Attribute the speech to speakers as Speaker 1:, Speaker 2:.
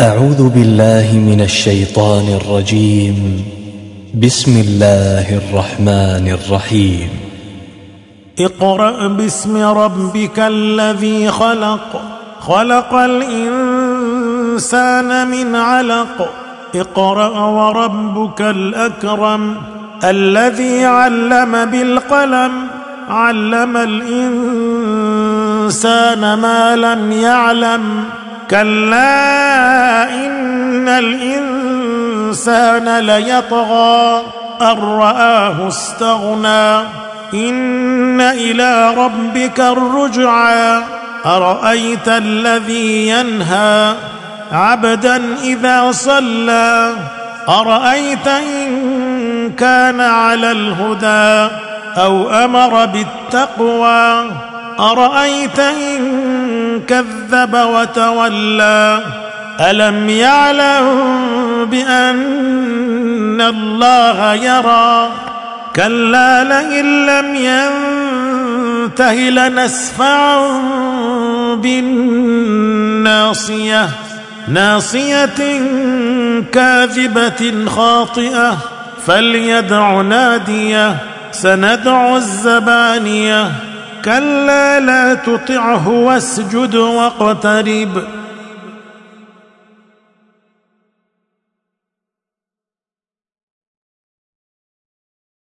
Speaker 1: أعوذ بالله من الشيطان الرجيم. بسم الله الرحمن الرحيم.
Speaker 2: اقرأ باسم ربك الذي خلق. خلق الإنسان من علق. اقرأ وربك الأكرم. الذي علم بالقلم. علم الإنسان ما لم يعلم. كلا إن الإنسان ليطغى أن رآه استغنى إن إلى ربك الرجعى أرأيت الذي ينهى عبدا إذا صلى أرأيت إن كان على الهدى أو أمر بالتقوى أرأيت إن كذب وتولى. ألم يعلم بأن الله يرى؟ كلا لئن لم ينته لنسفعا بالناصية. ناصية كاذبة خاطئة. فليدع نادية. سندع الزبانية. كلا لا تطعه واسجد واقترب